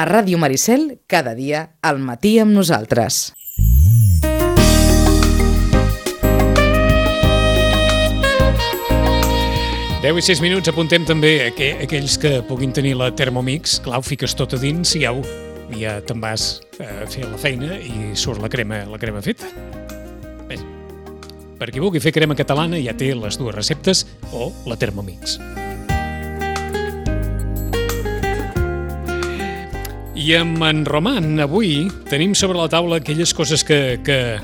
A Ràdio Maricel, cada dia, al matí amb nosaltres. Deu i 6 minuts, apuntem també a que aquells que puguin tenir la Thermomix, clar, ho fiques tot a dins i au, ja te'n vas a fer la feina i surt la crema, la crema feta. Bé, per qui vulgui fer crema catalana ja té les dues receptes o la Thermomix. I amb en Roman, avui, tenim sobre la taula aquelles coses que, que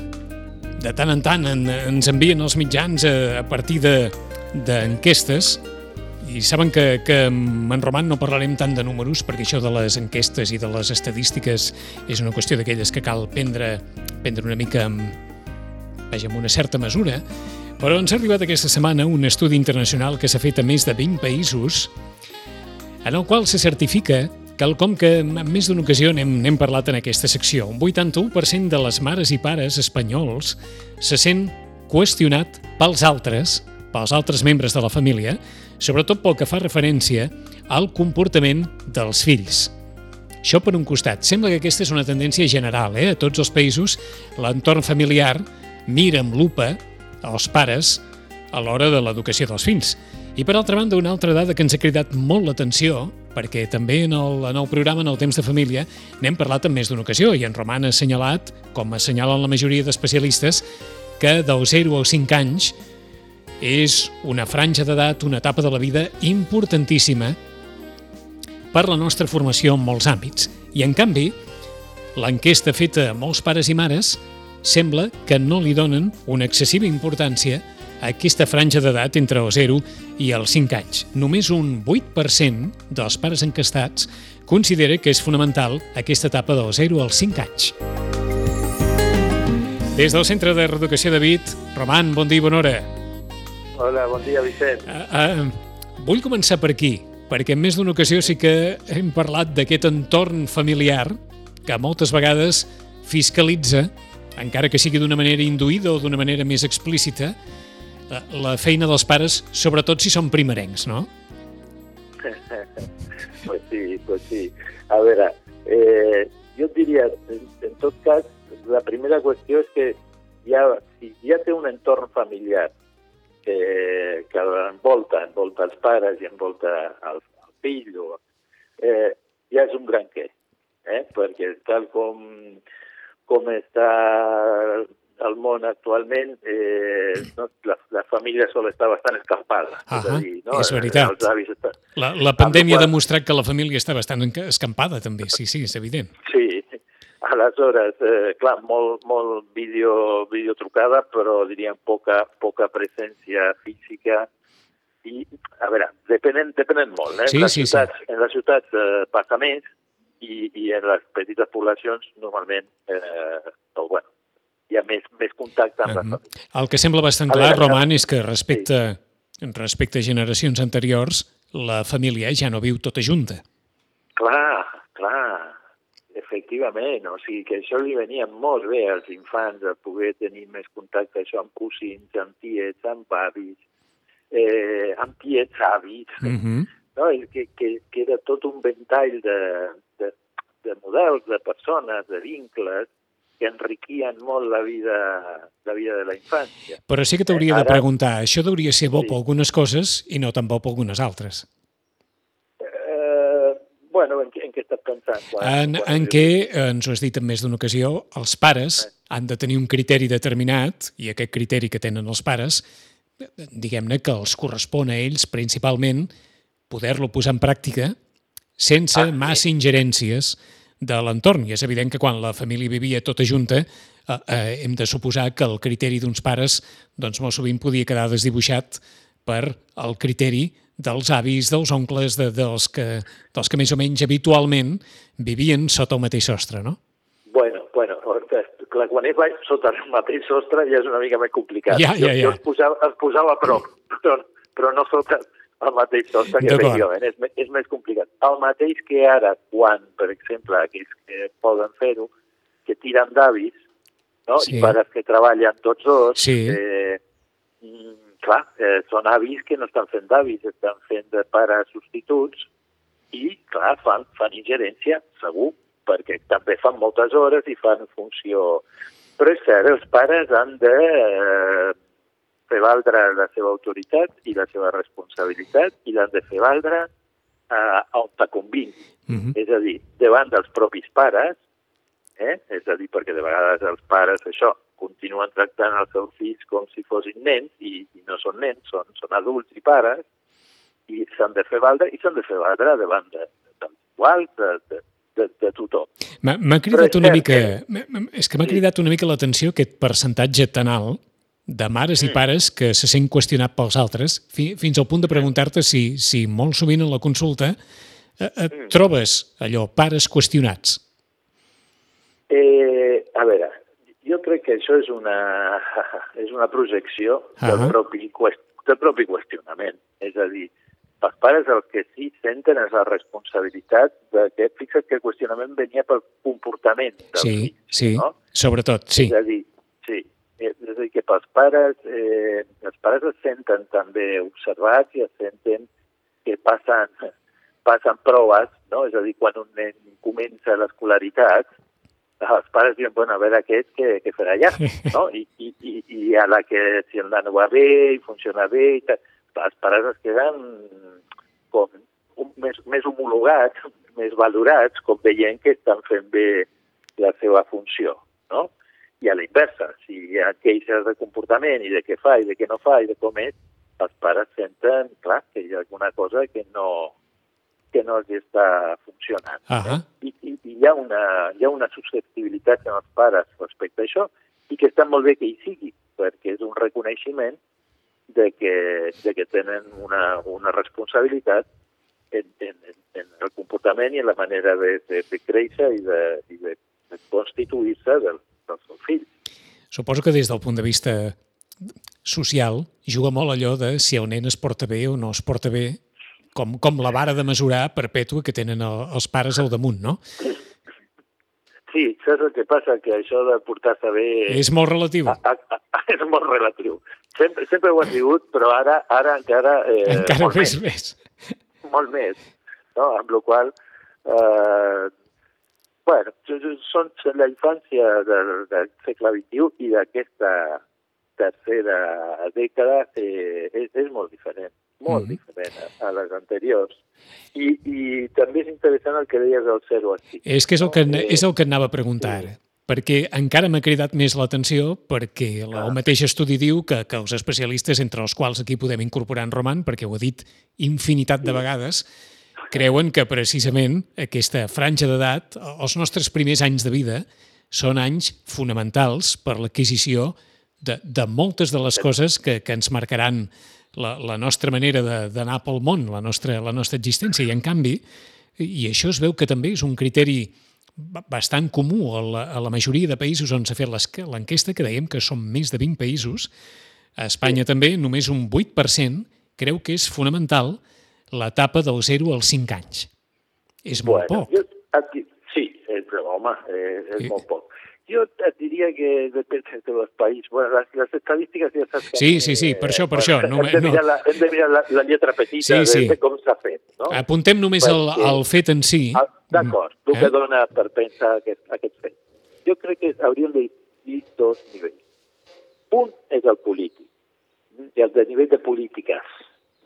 de tant en tant en, ens envien els mitjans a, a partir d'enquestes. De, i saben que, que amb en Roman no parlarem tant de números perquè això de les enquestes i de les estadístiques és una qüestió d'aquelles que cal prendre, prendre una mica amb, vaja, amb una certa mesura, però ens ha arribat aquesta setmana un estudi internacional que s'ha fet a més de 20 països en el qual se certifica quelcom que en més d'una ocasió n'hem parlat en aquesta secció. Un 81% de les mares i pares espanyols se sent qüestionat pels altres, pels altres membres de la família, sobretot pel que fa referència al comportament dels fills. Això per un costat. Sembla que aquesta és una tendència general, eh? A tots els països, l'entorn familiar mira amb lupa els pares a l'hora de l'educació dels fills. I per altra banda, una altra dada que ens ha cridat molt l'atenció, perquè també en el, el programa, en el temps de família, n'hem parlat en més d'una ocasió i en Roman ha assenyalat, com assenyalen la majoria d'especialistes, que del 0 als 5 anys és una franja d'edat, una etapa de la vida importantíssima per la nostra formació en molts àmbits. I, en canvi, l'enquesta feta a molts pares i mares sembla que no li donen una excessiva importància aquesta franja d'edat entre els 0 i els 5 anys. Només un 8% dels pares encastats considera que és fonamental aquesta etapa del 0 als 5 anys. Des del Centre de Reeducació de Vit, Roman, bon dia i bona hora. Hola, bon dia, Vicent. Uh, uh, vull començar per aquí, perquè en més d'una ocasió sí que hem parlat d'aquest entorn familiar que moltes vegades fiscalitza, encara que sigui d'una manera induïda o d'una manera més explícita, la, la feina dels pares, sobretot si són primerencs, no? pues sí, pues sí. A veure, eh, jo diria, en, en tot cas, la primera qüestió és que ja, si ja té un entorn familiar que, que envolta, envolta els pares i envolta el, el fill, o, eh, ja és un gran què, eh? perquè tal com, com està al món actualment eh, no, la, la família sol estar bastant escampada. Ah és, a dir, no? és veritat. Està... La, la pandèmia ha demostrat que la família està bastant escampada també, sí, sí, és evident. Sí, aleshores, eh, clar, molt, molt vídeo, videotrucada, però diríem poca, poca presència física i, a veure, depenen, depenen molt. Eh? Sí, en les sí, ciutats, sí. En les ciutats eh, passa més i, i en les petites poblacions normalment, eh, o, bueno, hi ha més, més contacte amb uh -huh. la família. El que sembla bastant clar, veure, Roman, és que respecte, sí. respecte a generacions anteriors, la família ja no viu tota junta. Clar, clar, efectivament. O sigui que això li venia molt bé als infants, a poder tenir més contacte això amb cosins, amb tiets, amb avis, eh, amb tiets avis. Uh -huh. no? I que, que, que era tot un ventall de, de, de models, de persones, de vincles, que enriquien molt la vida, la vida de la infància. Però sí que t'hauria eh, de preguntar, això hauria ser bo sí. per algunes coses i no tan bo per algunes altres. Eh, bueno, en, en què estàs pensant? Quan, en, quan en què, eh, ens ho has dit en més d'una ocasió, els pares eh. han de tenir un criteri determinat, i aquest criteri que tenen els pares, diguem-ne que els correspon a ells principalment poder-lo posar en pràctica sense ah, sí. massa ingerències de l'entorn. I és evident que quan la família vivia tota junta, eh, eh, hem de suposar que el criteri d'uns pares doncs, molt sovint podia quedar desdibuixat per el criteri dels avis, dels oncles, de, dels, que, dels que més o menys habitualment vivien sota el mateix sostre, no? Bueno, bueno, clar, quan és sota el mateix sostre ja és una mica més complicat. Ja, ja, ja. Jo, jo els, posava, els posava a prop, però, però no sota el mateix sostre, que efectivament és, és més complicat. El mateix que ara, quan, per exemple, aquells que poden fer-ho, que tiren d'avis, no? Sí. i pares que treballen tots dos, Sí. eh, mm, clar, eh, són avis que no estan fent d'avis, estan fent de pares substituts, i, clar, fan, fan ingerència, segur, perquè també fan moltes hores i fan funció... Però és cert, els pares han de eh, fer valdre la seva autoritat i la seva responsabilitat i l'han de fer valdre eh, on te convingui. Uh -huh. És a dir, davant dels propis pares, eh? és a dir, perquè de vegades els pares, això, continuen tractant els seus fills com si fossin nens i, i no són nens, són, són adults i pares, i s'han de fer valdre i s'han de fer valdre davant de, dels iguals, de, de, de, de tothom. M'ha cridat una mica... És que m'ha cridat una mica l'atenció aquest percentatge tan alt de mares i pares que se sent qüestionat pels altres, fi, fins al punt de preguntar-te si, si molt sovint en la consulta eh, et trobes allò, pares qüestionats. Eh, a veure, jo crec que això és una, és una projecció uh -huh. del, propi, del propi qüestionament. És a dir, els pares el que sí senten és la responsabilitat de que, fixa't que el qüestionament venia pel comportament del sí, fill, sí, no? sobretot, sí. És a dir, sí, és a dir, que pels pares, eh, els pares es senten també observats i es senten que passen, passen proves, no? És a dir, quan un nen comença l'escolaritat, els pares diuen, bueno, a veure aquest què, què farà allà, no? I, i, i, i a la que si el nano va bé i funciona bé i tal, els pares es queden com un, més, més homologats, més valorats, com veient que estan fent bé la seva funció, no? I a la inversa, si hi ha queixes de comportament i de què fa i de què no fa i de com és, els pares senten, clar, que hi ha alguna cosa que no, que no els està funcionant. Uh -huh. I, i, I hi ha, una, hi ha una susceptibilitat en els pares respecte a això i que està molt bé que hi sigui, perquè és un reconeixement de que, de que tenen una, una responsabilitat en, en, en el comportament i en la manera de, de, de créixer i de, i de, de constituir-se del, dels seus fills. Suposo que des del punt de vista social juga molt allò de si el nen es porta bé o no es porta bé, com, com la vara de mesurar perpètua que tenen el, els pares al damunt, no? Sí, saps el que passa? Que això de portar-se bé... És molt relatiu. A, a, a, és molt relatiu. Sempre, sempre ho ha sigut, però ara, ara encara... Eh, encara més, més. Molt més. No? Amb la qual eh, bueno, són la infància del, del segle XXI i d'aquesta tercera dècada eh, és, és molt diferent, molt mm -hmm. diferent a, a les anteriors. I, I també és interessant el que deies del 0 a 6. És que és el que, no? és el que et anava a preguntar ara. Sí perquè encara m'ha cridat més l'atenció perquè el ah. mateix estudi diu que, que els especialistes, entre els quals aquí podem incorporar en Roman, perquè ho ha dit infinitat de vegades, creuen que precisament aquesta franja d'edat, els nostres primers anys de vida, són anys fonamentals per l'adquisició de, de moltes de les coses que, que ens marcaran la, la nostra manera d'anar pel món, la nostra, la nostra existència. I, en canvi, i això es veu que també és un criteri bastant comú a la, a la majoria de països on s'ha fet l'enquesta, que dèiem que són més de 20 països, a Espanya sí. també només un 8% creu que és fonamental l'etapa del 0 als 5 anys. És molt bueno, poc. Jo, aquí, sí, eh, però home, eh, és sí. molt poc. Jo et diria que depèn de los països. Bueno, les, les estadístiques ja saps que... Sí, sí, sí, per això, per això. No, hem, de mirar la, hem de mirar la, la lletra petita sí, sí. De, com s'ha fet. No? Apuntem només Perquè, el, el fet en si. Ah, d'acord, el eh? que dona per pensar aquest, aquest fet. Jo crec que hauríem de dir dos nivells. Un és el polític, el de nivell de polítiques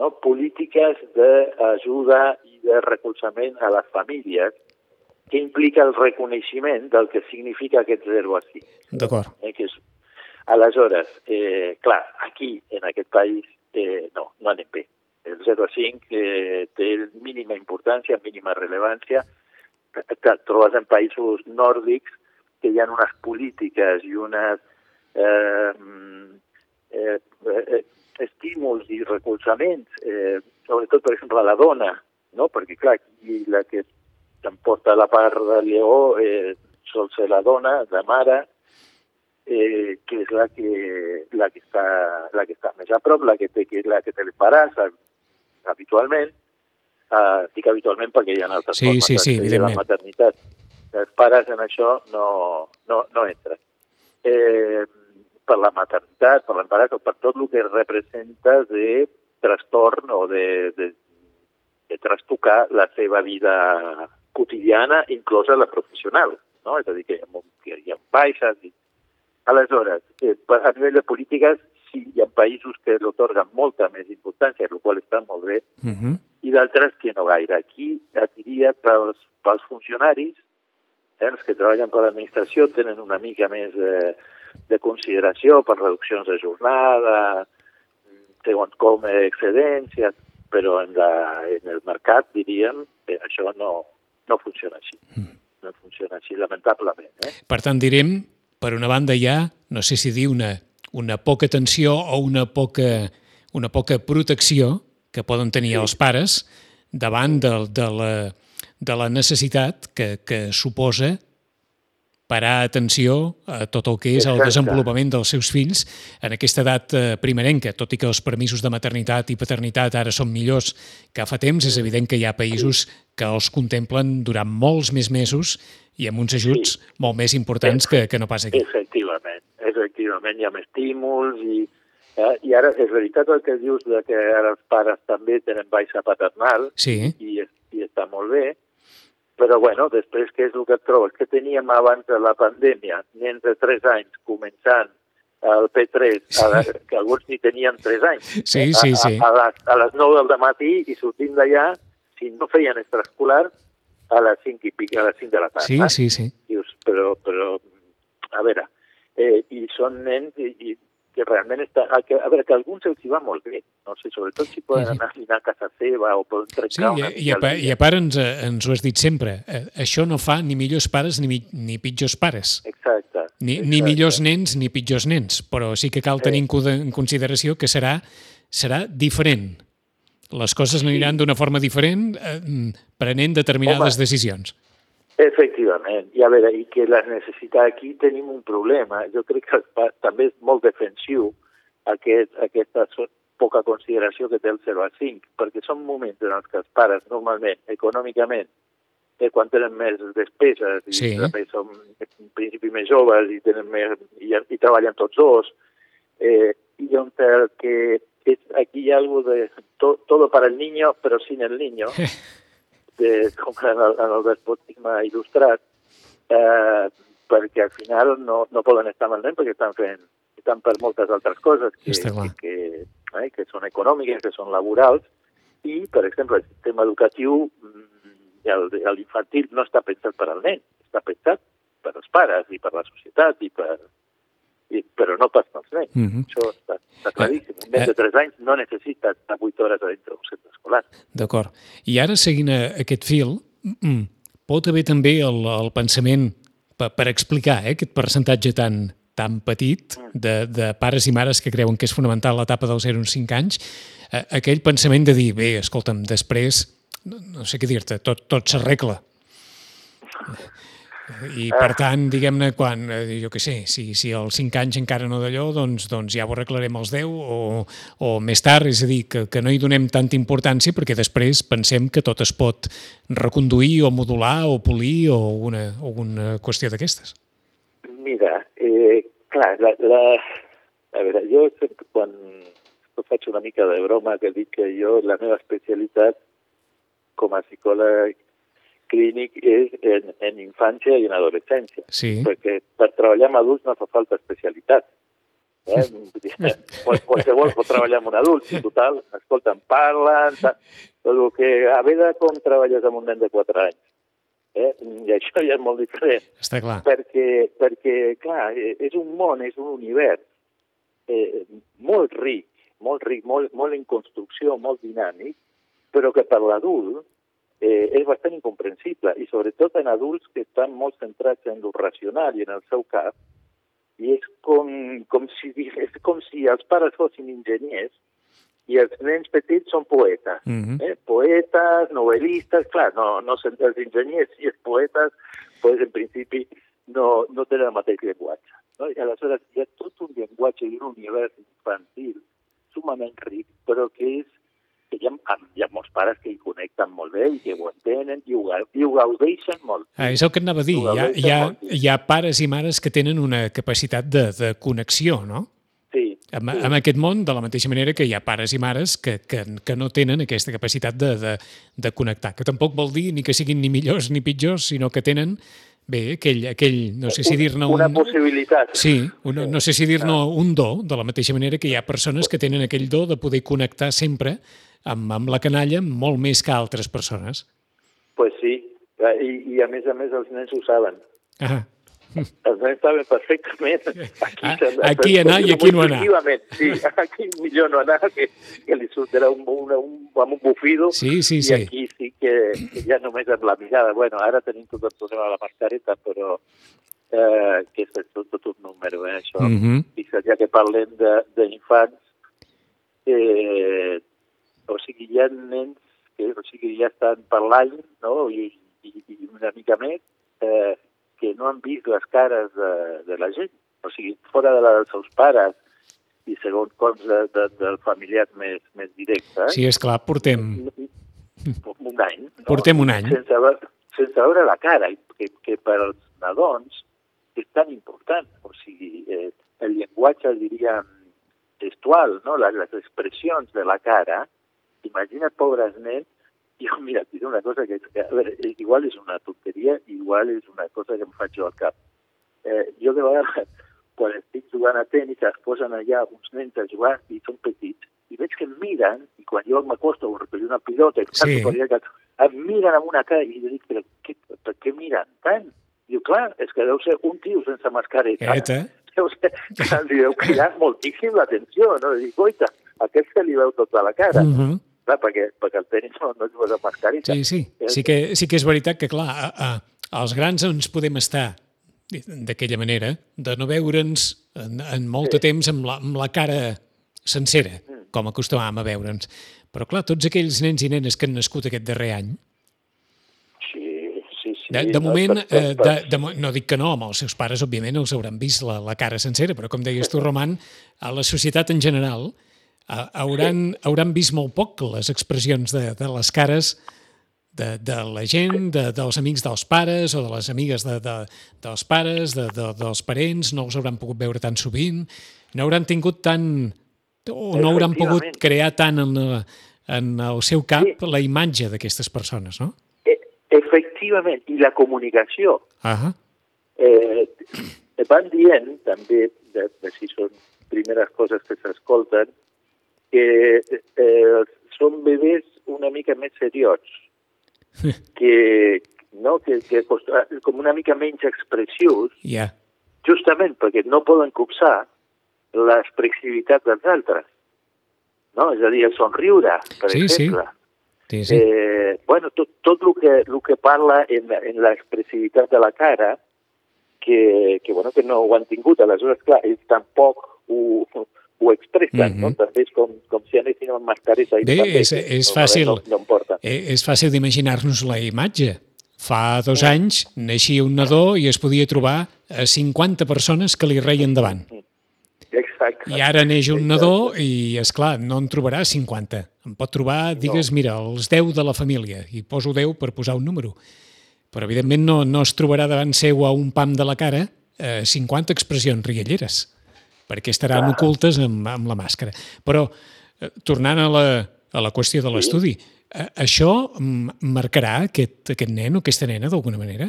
no? polítiques d'ajuda i de recolzament a les famílies que implica el reconeixement del que significa aquest 0 a 5. D'acord. Eh, que és... Aleshores, eh, clar, aquí, en aquest país, eh, no, no anem bé. El 0 a 5 eh, té mínima importància, mínima rellevància. Et trobes en països nòrdics que hi ha unes polítiques i unes eh, eh, eh, estímuls i recolzaments, eh, sobretot, per exemple, a la dona, no? perquè, clar, aquí la que s'emporta la part de lleó eh, sol ser la dona, la mare, eh, que és la que, la, que està, la que està més a prop, la que té, que, la que té l'embaràs habitualment, eh, dic habitualment perquè hi ha altres sí, formes sí, sí, de la maternitat. Els pares en això no, no, no entren. Eh, per la maternitat, per l'embaràs per tot el que representa de trastorn o de, de de trastocar la seva vida quotidiana, inclosa la professional. No? És a dir, que hi ha, que hi ha baixes. I... Aleshores, eh, a nivell de polítiques, sí, hi ha països que l'otorguen molta més importància, el qual està molt bé, Uh -huh. i d'altres que no gaire. Aquí, et diria, pels, pels funcionaris, eh, els que treballen per l'administració tenen una mica més eh, de consideració per reduccions de jornada, segons com eh, excedències, però en, la, en el mercat, diríem, que això no, no funciona així. No funciona així, lamentablement. Eh? Per tant, direm, per una banda hi ha, no sé si dir una, una poca atenció o una poca, una poca protecció que poden tenir els pares davant de, de, la, de la necessitat que, que suposa parar atenció a tot el que és el desenvolupament dels seus fills en aquesta edat eh, primerenca, tot i que els permisos de maternitat i paternitat ara són millors que fa temps, és evident que hi ha països que els contemplen durant molts més mesos i amb uns ajuts molt més importants que, que no pas aquí. Efectivament, efectivament, hi ha més estímuls i, eh, i ara és veritat el que dius de que ara els pares també tenen baixa paternal Sí, i, i està molt bé, però bueno, després què és el que et trobes? Que teníem abans de la pandèmia, nens de 3 anys començant el P3, a la, que alguns ni tenien 3 anys, Sí, eh, sí, a, sí. A, a, les, a les 9 del matí i sortint d'allà, si no feien extraescolar, a les 5 i pic, a les 5 de la tarda. sí, sí, sí. Dius, però, però, a veure, eh, i són nens i, i que realment està... A, que, a veure, que alguns els hi va molt bé, no sé, sobretot si poden anar a dinar a casa seva o poden trencar Sí, una i, i, a, i a part ens, eh, ens ho has dit sempre, eh, això no fa ni millors pares ni, ni pitjors pares. Exacte. Ni, ni exacte. millors nens ni pitjors nens, però sí que cal tenir en co- en consideració que serà, serà diferent. Les coses aniran d'una forma diferent eh, prenent determinades Home. decisions. Efectivament. I a veure, i que la necessitat aquí tenim un problema. Jo crec que també és molt defensiu aquest, aquesta poca consideració que té el 0 a 5, perquè són moments en els que els pares normalment, econòmicament, eh, quan tenen més despeses i Sí. també són en principi més joves i, tenen més, i, i treballen tots dos, eh, i on el que és, aquí hi ha algo de to, todo para el niño, pero sin el niño, de, com en el, en el despotisme il·lustrat, eh, perquè al final no, no poden estar nen perquè estan fent estan per moltes altres coses que, Està clar. que, eh, que són econòmiques, que són laborals, i, per exemple, el sistema educatiu, mm, el, el infantil no està pensat per al nen, està pensat per als pares i per la societat, i per, i, però no pas pels nens. Mhm. Això està, està claríssim. Un nen de 3 anys no necessita estar 8 hores a dintre d'un centre escolar. D'acord. I ara, seguint eh, aquest fil, mm, pot haver també el, el pensament, per, per explicar eh, aquest percentatge tan, tan petit de, de pares i mares que creuen que és fonamental l'etapa dels 0 als 5 anys, eh, aquell pensament de dir, bé, escolta'm, després, no, no sé què dir-te, tot, tot s'arregla. I, per tant, diguem-ne, quan, eh, jo què sé, si, si als 5 anys encara no d'allò, doncs, doncs ja ho arreglarem als 10 o, o més tard, és a dir, que, que no hi donem tanta importància perquè després pensem que tot es pot reconduir o modular o polir o una, o una qüestió d'aquestes. Mira, eh, clar, la, la, a veure, jo sempre quan faig una mica de broma que dic que jo, la meva especialitat com a psicòleg clínic és en, en infància i en adolescència, Sí, perquè per treballar amb adults no fa falta especialitat. Eh? Qual- Qualsevol pot treballar amb un adult, i total, escolta'm, parlen, però el que a veure com treballes amb un nen de 4 anys. Eh? I això ja és molt diferent està clar. perquè, perquè clar, és un món, és un univers eh, molt ric, molt ric, molt, molt en construcció, molt dinàmic, però que per l'adult eh, és bastant incomprensible, i sobretot en adults que estan molt centrats en lo racional i en el seu cap, i és com, com, si, és com si els pares fossin enginyers i els nens petits són poetes. Mhm. Eh? Poetes, novel·listes, clar, no, no són els enginyers i els poetes, pues, en principi no, no tenen el mateix llenguatge. No? I aleshores hi ha tot un llenguatge i un univers infantil sumament ric, però que és que hi ha, hi ha molts pares que hi connecten molt bé i que ho entenen i ho, i ho gaudeixen molt. Ah, és el que et anava a dir. Hi ha, hi, ha, hi ha pares i mares que tenen una capacitat de, de connexió, no? Sí, amb, amb aquest món, de la mateixa manera que hi ha pares i mares que, que, que no tenen aquesta capacitat de, de, de connectar, que tampoc vol dir ni que siguin ni millors ni pitjors, sinó que tenen bé, aquell, aquell no sé si dir-ne un... Una possibilitat. Sí, un, no sé si dir-ne un do, de la mateixa manera que hi ha persones que tenen aquell do de poder connectar sempre amb, amb la canalla molt més que altres persones. Pues sí, i, i a més a més els nens ho saben. Ah, Els nens saben perfectament aquí, Ah, s'han de- aquí anar i aquí no anar. Efectivament, Sí, aquí millor no anar, que, que li sortirà un, un, un, amb un bufido, sí, sí, i sí. aquí sí que, que ja només amb la mirada. Bueno, ara tenim tot el problema de la mascareta, però eh, que és tot, tot un número, eh, això. Mm -hmm. Fixa't, ja que parlem de- d'infants, eh, o sigui, hi ha nens que o sigui, ja estan per l'any, no?, I, i, i una mica més, eh, que no han vist les cares de, de la gent. O sigui, fora de la dels seus pares i segons com de, de, del familiar més, més directe. Eh? Sí, és clar, portem, un any. No? portem un any. Sense, sense veure la cara, que, que per als nadons és tan important. O sigui, eh, el llenguatge, diríem, gestual, no? les, les expressions de la cara, imagina't, pobres nens, jo, mira, et diré una cosa que, que a veure, igual és una tonteria, igual és una cosa que em faig jo al cap. Eh, jo de vegades, quan estic jugant a tenis, es posen allà uns nens a jugar i són petits, i veig que em miren, i quan jo m'acosto a recollir una pilota, Sí. allà, em miren amb una cara, i jo dic, però què, per què miren tant? Diu, clar, és que deu ser un tio sense mascareta. Eta. Deu ser, li deu cridar moltíssim l'atenció, no? Dic, oita, a aquest se li veu tota la cara. Mm -hmm. Clar, perquè, perquè el tenis no, no jugues amb mascareta. Sí, sí. Sí que, sí que és veritat que, clar, a, a, els grans ens podem estar d'aquella manera, de no veure'ns en, en molt de temps amb la, amb la cara sencera, com acostumàvem a veure'ns. Però, clar, tots aquells nens i nenes que han nascut aquest darrer any, Sí, sí, sí. de, de no, moment, per- per- eh, de, de, no dic que no, amb els seus pares, òbviament, els hauran vist la, la cara sencera, però com deies tu, Roman, a la societat en general eh, hauran, hauran vist molt poc les expressions de, de les cares de, de la gent, de, dels amics dels pares o de les amigues de, de, dels pares, de, de, dels parents, no els hauran pogut veure tan sovint, no hauran tingut tant o no hauran pogut crear tant en, la, en el seu cap la imatge d'aquestes persones, no? Eh, efectivament, i la comunicació. Ah Eh, van dient, també, de, de si són primeres coses que s'escolten, que eh, són bebès una mica més seriots, que, no, que, que com una mica menys expressius, ja. justament perquè no poden copsar l'expressivitat dels altres. No? És a dir, el somriure, per Sí, sí. exemple. Sí, sí. Eh, bueno, tot, tot el que, el que parla en, la- en l'expressivitat de la cara, que, que, bueno, que no ho han tingut. Aleshores, clar, ells tampoc ho, ho expressen, no? Mhm. També és com, com si anessin amb mascareta. i Bé, també, és- és no, fàcil. No, no. Eh, és fàcil d'imaginar-nos la imatge. Fa dos anys naixia un nadó i es podia trobar a 50 persones que li reien davant. Exacte. I ara neix un nadó i, és clar no en trobarà 50. En pot trobar, digues, mira, els 10 de la família. I poso 10 per posar un número. Però, evidentment, no, no es trobarà davant seu a un pam de la cara eh, 50 expressions rialleres, perquè estaran Clar. ocultes amb, amb la màscara. Però, eh, tornant a la, a la qüestió de l'estudi, eh, això marcarà aquest, aquest nen o aquesta nena d'alguna manera?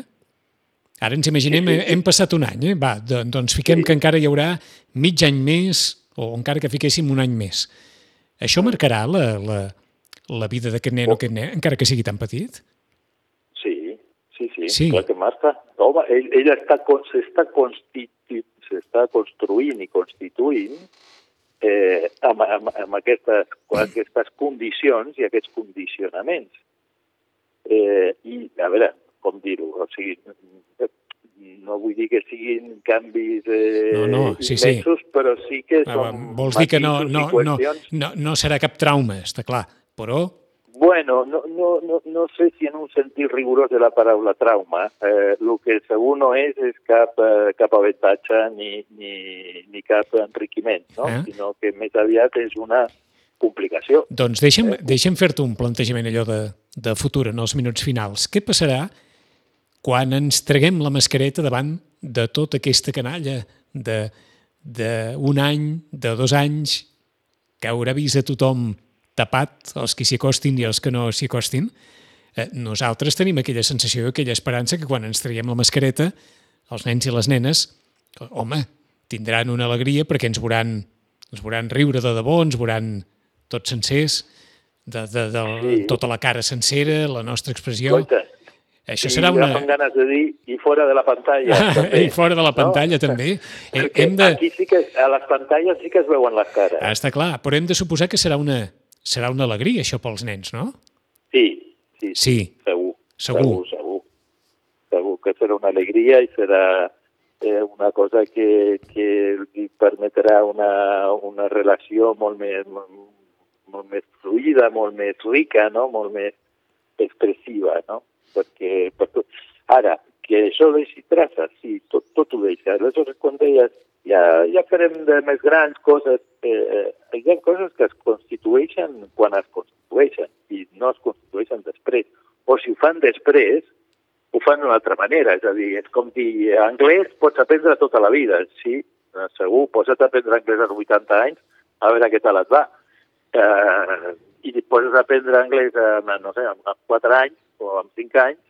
Ara ens imaginem, Sí, sí, sí. hem passat un any, eh? Va, do- doncs fiquem Sí. que encara hi haurà mig any més, o encara que fiquéssim un any més. Això marcarà la, la, la vida d'aquest nen o aquest nen, encara que sigui tan petit? Sí, sí, sí, Sí. clar que marca. Home, ell, ell està, con- s'està constitu- s'està construint i constituint eh, amb, amb, amb aquestes, aquestes condicions i aquests condicionaments. Eh, I, a veure, com dir-ho, o sigui, no vull dir que siguin canvis eh, No, no, sí, sí. immensos, però sí que Ah, són Vols dir que no, no, no, no, no serà cap trauma, està clar, però Bueno, no, no, no, no sé si en un sentit rigorós de la paraula trauma, eh, el que segur no és és cap, eh, cap avantatge ni, ni, ni cap enriquiment, no? Eh? sinó que més aviat és una complicació. Doncs deixa'm, deixa'm fer-te un plantejament allò de, de futur en els minuts finals. Què passarà quan ens treguem la mascareta davant de tota aquesta canalla de, d'un any, de dos anys, que haurà vist a tothom tapat, els que s'hi acostin i els que no s'hi acostin, eh, nosaltres tenim aquella sensació, aquella esperança que quan ens traiem la mascareta, els nens i les nenes, home, tindran una alegria perquè ens veuran, ens veuran riure de debò, ens veuran tots sencers, de, de, de sí. tota la cara sencera, la nostra expressió. Coita. Això I serà una... fan ganes de dir, i fora de la pantalla. també, I fora de la pantalla, no? també. Perquè hem de... Aquí sí que, a les pantalles sí que es veuen les cares. Ah, està clar, però hem de suposar que serà una, serà una alegria, això, pels nens, no? Sí, sí, sí, Sí, segur. Segur. Segur, segur. Segur que serà una alegria i serà eh, una cosa que, que li permetrà una, una relació molt més, molt més fluida, molt més rica, no? molt més expressiva, no? Perquè, per tot... Ara, que això deixi traces, sí, tot, tot ho deixa. Aleshores, quan deies, ja, ja farem de més grans coses, eh, hi ha coses que es constitueixen quan es constitueixen i no es constitueixen després. O si ho fan després, ho fan d'una altra manera. És a dir, és com dir, anglès pots aprendre tota la vida. Sí, segur, pots aprendre anglès als 80 anys, a veure què tal et va. Eh, I pots aprendre anglès amb, no sé, amb 4 anys o amb 5 anys,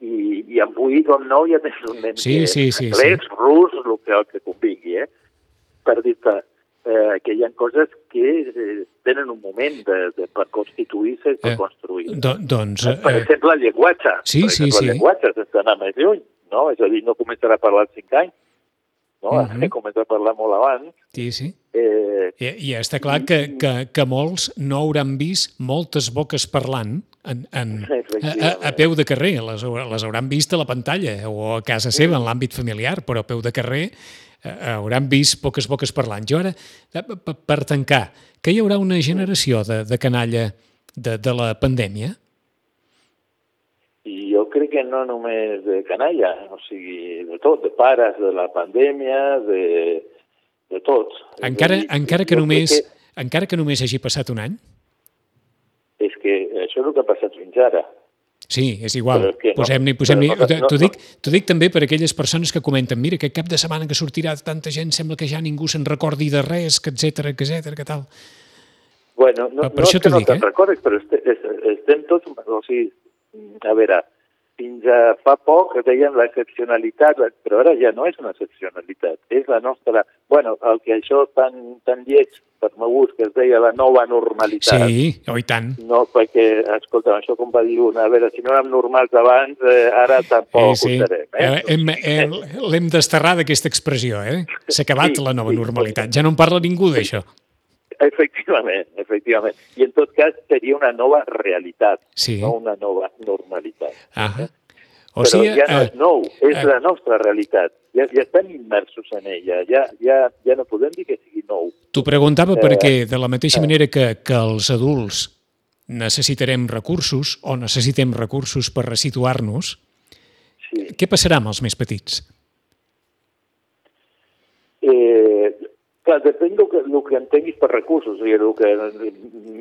i, i amb 8 o amb 9 ja tens un nen Sí, que sí, sí, anglès, rus, el que, el que convingui, eh? Per dir-te eh, que hi ha coses que eh, tenen un moment de, de, per constituir-se i per Eh, construir. Do, doncs... Per Eh, exemple, el llenguatge. Sí, per sí, exemple, sí. El llenguatge sense anar més lluny, no? És a dir, no començarà a parlar als 5 anys, no? Uh Mhm. -huh. Comença a parlar molt abans. sí, sí. Eh, I, I està clar que, que, que molts no hauran vist moltes boques parlant en, en, a, a, a peu de carrer. Les, les hauran vist a la pantalla o a casa seva, en l'àmbit familiar, però a peu de carrer eh, hauran vist poques boques parlant. Jo ara, eh, per, per tancar, que hi haurà una generació de, de canalla de, de la pandèmia? I jo crec que no només de canalla, o sigui, de tot, de pares, de la pandèmia, de, de tot. Encara, dir, encara, que només, encara que només hagi passat un any? És que això és el que ha passat fins ara. Sí, és igual. Que no. Posem-n'hi, posem-n'hi. No- no- T'ho dic, dic també per aquelles persones que comenten mira, aquest cap de setmana que sortirà tanta gent sembla que ja ningú se'n recordi de res, que etcètera, que etcètera, que tal. Bueno, no, Per- no això és que no dic, te'n eh? recordes, però este, es, estem tots... O sigui, a veure, fins a fa poc deien l'excepcionalitat, però ara ja no és una excepcionalitat, és la nostra... Bueno, el que això tan, tan lleig per meu gust, que es deia la nova normalitat. Sí, oh, i tant. No, perquè, escolta, això com va dir una, a veure, si no érem normals abans, eh, ara tampoc Eh, sí. ho serem. Eh? Eh, hem, eh, L'hem desterrar d'aquesta expressió, eh? S'ha acabat Sí, la nova sí. normalitat. Ja no en parla ningú d'això. Efectivament, efectivament. I en tot cas seria una nova realitat, Sí. no una nova normalitat. Ah. O Però sigui, ja no eh, és nou, és eh, la nostra realitat. Ja, ja estem immersos en ella, ja, ja, ja no podem dir que sigui nou. T'ho preguntava Eh, perquè, de la mateixa manera que, que els adults necessitarem recursos o necessitem recursos per resituar-nos, Sí. què passarà amb els més petits? Eh, clar, depèn del que, del que entenguis per recursos. O sigui, el que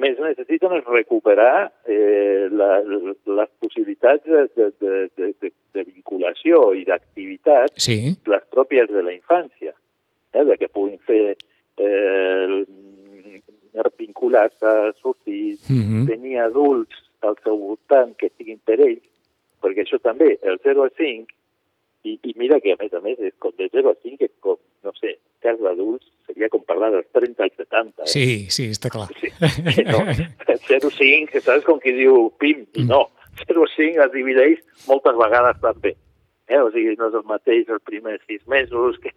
més necessiten és recuperar eh, la, les possibilitats de, de, de, de, de, vinculació i d'activitat Sí, les pròpies de la infància, eh, de que puguin fer eh, vinculats a sortir, Mhm. tenir adults al seu voltant que siguin per ells, perquè això també, el 0 a 5, i, i mira que a més a més, és com de 0 a 5 és com, no sé, cas d'adults seria com parlar dels 30 als 70. Eh? sí, sí, està clar. Sí, no. 0,5, saps com qui diu PIM? I no, 0,5 es divideix moltes vegades també. Eh? O sigui, no és el mateix els primers sis mesos que,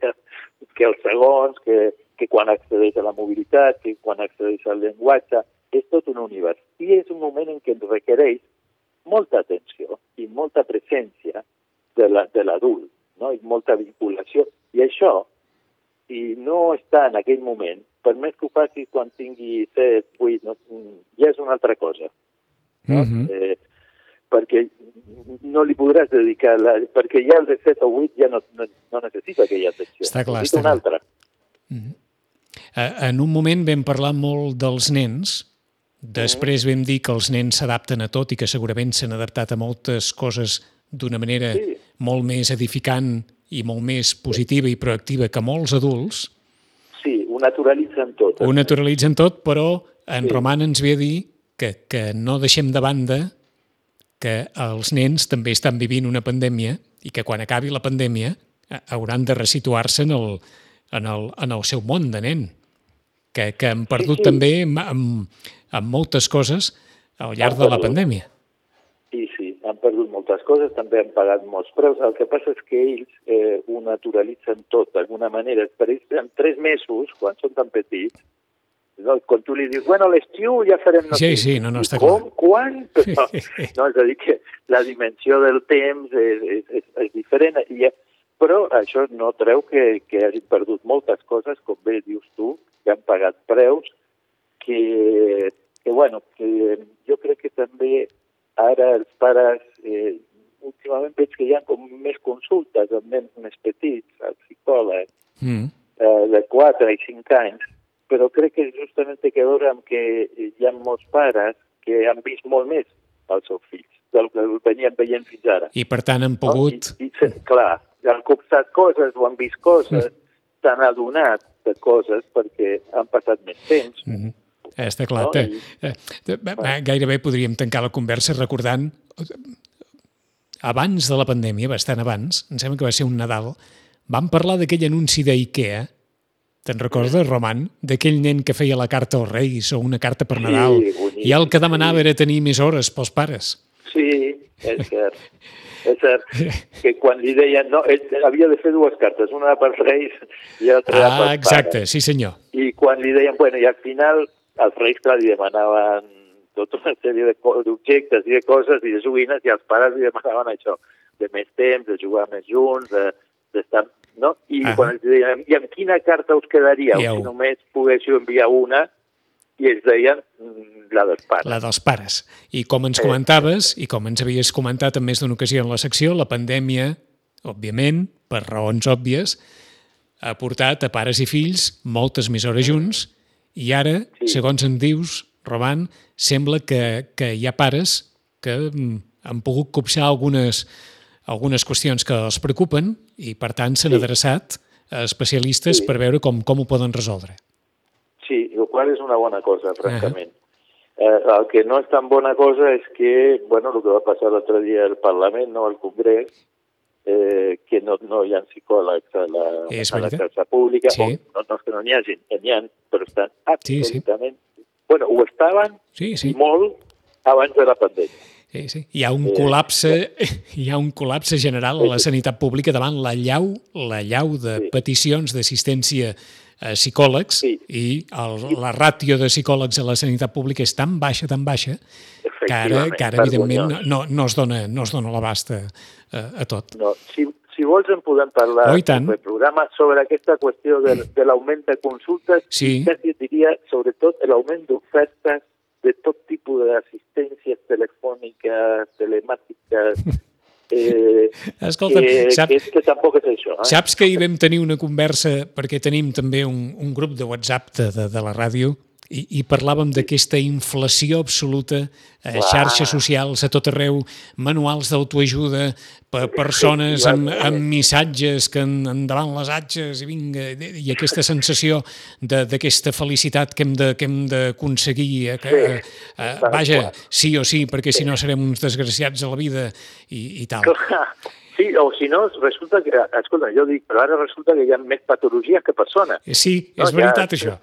que els segons, que, que quan accedeix a la mobilitat, que quan accedeix al llenguatge. És tot un univers. I és un moment en què ens requereix molta atenció i molta presència de la- de l'adult, no? i molta vinculació. I això, si no està en aquell moment, per més que ho faci quan tingui 7, 8, no, ja és una altra cosa. No? Mhm. eh, perquè no li podràs dedicar, la, perquè ja el de 7 o 8 ja no, no, no necessita aquella atenció. Està clar, necessita està una clar. altra. Eh, En un moment vam parlar molt dels nens, després vam dir que els nens s'adapten a tot i que segurament s'han adaptat a moltes coses d'una manera Sí. Molt més edificant i molt més positiva i proactiva que molts adults, Sí, ho naturalitzen tot. ho naturalitzen tot, però en Sí. Roman ens ve a dir que, que no deixem de banda que els nens també estan vivint una pandèmia i que quan acabi la pandèmia eh, hauran de resituar-se en, el, en, el, en el seu món de nen, que, que han perdut sí. també amb, amb, amb moltes coses al llarg de la pandèmia. Sí, sí, han perdut moltes coses, també han pagat molts preus. El que passa és que ells eh, ho naturalitzen tot, d'alguna manera. Per ells, en tres mesos, quan són tan petits, no, quan tu li dius, bueno, l'estiu ja farem... No Sí, sí, no, no, està Com? clar. Quan? No, no, és a dir, que la dimensió del temps és, és, és, és diferent. I, però això no treu que, que hagin perdut moltes coses, com bé dius tu, que han pagat preus, que, que bueno, que jo crec que també ara els pares, eh, últimament veig que hi ha com més consultes amb nens més petits, al psicòleg, Mm. eh, de 4 i 5 anys, però crec que justament té que veure amb que hi ha molts pares que han vist molt més els seus fills del que venien veient fins ara. I per tant han No? pogut... I, i, se- clar, han copsat coses o han vist coses, s'han adonat de coses perquè han passat més temps. Mm -hmm. Està clar. No? I- Eh, gairebé podríem tancar la conversa recordant abans de la pandèmia, bastant abans, em sembla que va ser un Nadal, vam parlar d'aquell anunci d'IKEA, te'n recordes, Roman? D'aquell nen que feia la carta als Reis o una carta per Sí, Nadal, bonic, i el que demanava sí. era tenir més hores pels pares. Sí, és cert. És cert que quan li deien, no, havia de fer dues cartes, una per Reis i l'altra Ah, per exacte, sí senyor. I quan li deien, bueno, i al final els Reis clar, li demanaven tota una sèrie de d'objectes i de coses i de joguines i els pares li demanaven això, de més temps, de jugar més junts, de- d'estar... No? I Ah. quan els deien, i amb quina carta us quedaríeu Iau. si només poguéssiu enviar una? I ells deien mm, la dels pares. La dels pares. I com ens comentaves, i com ens havies comentat en més d'una ocasió en la secció, la pandèmia, òbviament, per raons òbvies, ha portat a pares i fills moltes més hores junts i ara, Sí. segons em dius, Roman, sembla que, que hi ha pares que mm, han pogut copsar algunes, algunes qüestions que els preocupen i, per tant, s'han Sí. adreçat a especialistes Sí. per veure com, com ho poden resoldre. Sí, el qual és una bona cosa, francament. Uh -huh. eh, el que no és tan bona cosa és que, bueno, el que va passar l'altre dia al Parlament, no al Congrés, eh, que no, no hi ha psicòlegs a la, És a la xarxa pública, Sí. o, no, no és que no n'hi hagi, n'hi ha, però estan Sí, sí. absolutament... Bueno, ho estaven Sí, sí. molt abans de la pandèmia. Sí, sí. Hi ha un Eh, col·lapse, hi ha un col·lapse general a la sanitat pública davant la llau, la llau de Sí. peticions d'assistència a psicòlegs Sí. i el, la ràtio de psicòlegs a la sanitat pública és tan baixa, tan baixa, que ara, que ara evidentment, no, no es dona, no es dona l'abast a, a tot. No, si, si vols en podem parlar Oh, en el programa sobre aquesta qüestió de, de l'augment de consultes Sí. i quasi diria sobretot l'augment d'ofertes de tot tipus d'assistències telefòniques, telemàtiques, eh, Escolta, que, sap, que, és que tampoc és això. Eh? Saps que ahir vam tenir una conversa, perquè tenim també un, un grup de WhatsApp de, de, de la ràdio, i, i parlàvem d'aquesta inflació absoluta Clar. xarxes socials a tot arreu, manuals d'autoajuda per persones amb, amb missatges que en, endavant les atxes i vinga, i aquesta sensació d'aquesta felicitat que hem de- que hem d'aconseguir, eh, que, eh, eh, vaja, sí o sí, perquè si no serem uns desgraciats a la vida i, i tal. Sí, o si no, resulta que, escolta, jo dic, però ara resulta que hi ha més patologies que persones. Eh, Sí, és No, ja- veritat això.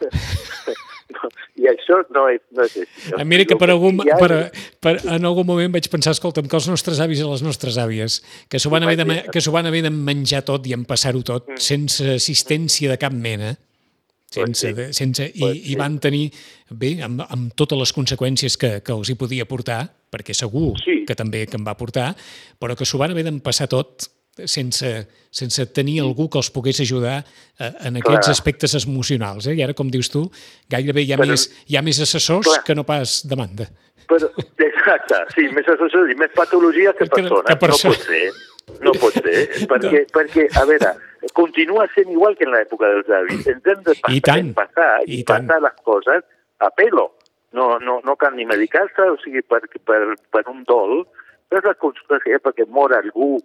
No, I això no és, no és així. Ah, Mira que per algun, per, per, en algun moment vaig pensar, escolta'm, que els nostres avis i les nostres àvies, que s'ho van, haver de, que van haver de menjar tot i emppassar-ho tot, Mm. sense assistència de cap mena, sense, sí. de, sense, i, Pues i sí. van tenir, bé, amb, amb totes les conseqüències que, que els hi podia portar, perquè segur Sí. que també que en va portar, però que s'ho van haver d'empassar tot sense, sense tenir algú que els pogués ajudar eh, en aquests Clar. aspectes emocionals. Eh? I ara, com dius tu, gairebé hi ha, Però- més, hi ha més assessors Clar. que no pas demanda. Però, exacte, sí, més assessors i més patologies que Que- persones. que perso- No pot ser. No pot ser, perquè, perquè, a veure, continua sent igual que en l'època dels avis. Ens hem de I passar, tant, passar i i, tant. passar les coses a pelo. No, no, no cal ni medicar-se, o sigui, per, per, per un dol. Però les hi ha perquè mor algú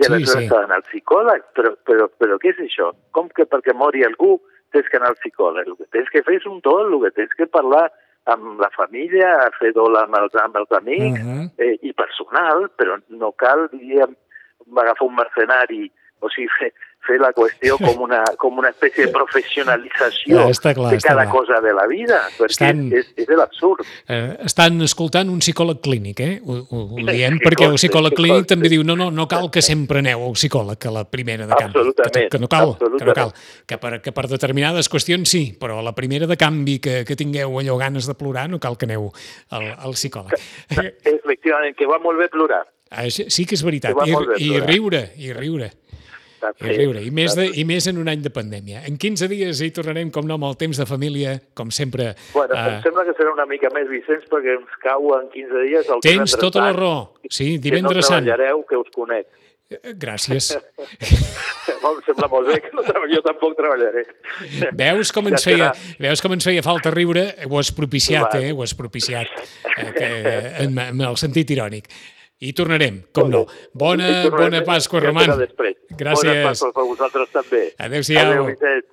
I aleshores sí. s'ha d'anar al psicòleg. Però, però, però què és això? Com que perquè mori algú tens que anar al psicòleg? El que tens que fer és un dol, el que tens que parlar amb la família, fer dol amb els, amb els amics, Uh -huh. eh, i personal, però no cal, diríem, agafar un mercenari, o sigui, fer, fer la qüestió com una, com una espècie de professionalització Ja, està clar, de cada clar. cosa de la vida, perquè Estan- és, és l'absurd. Eh, estan escoltant un psicòleg clínic, eh? Ho, ho, ho Sí, diem que perquè el psicòleg clínic també diu no, no, no cal que sempre aneu al psicòleg, que la primera de canvi. Absolutament, Que, que no cal, que no cal. Que per, que per determinades qüestions sí, però a la primera de canvi que, que tingueu allò ganes de plorar no cal que aneu al, al psicòleg. Eh, Efectivament, que va molt bé plorar. eh, sí que és veritat. I, I riure, i riure. I També. riure, i més, de, i més en un any de pandèmia. En 15 dies hi tornarem, com no, amb el temps de família, com sempre. Bueno, eh, em sembla que serà una mica més, Vicenç, perquè ens cau en 15 dies el Tens tota la raó. Sí, que divendres no sant. treballareu, que us conec. Eh, Gràcies. em sembla molt bé que no treballo, jo tampoc treballaré. Veus com ens feia, veus com ens feia falta riure? Ho has propiciat, eh? Ho has propiciat eh, que, en, en el sentit irònic. I tornarem, com no. Bona, bona Pasqua, Roman. Gràcies. Bona Pasqua per vosaltres també. Adéu-siau. Adéu, Vicenç.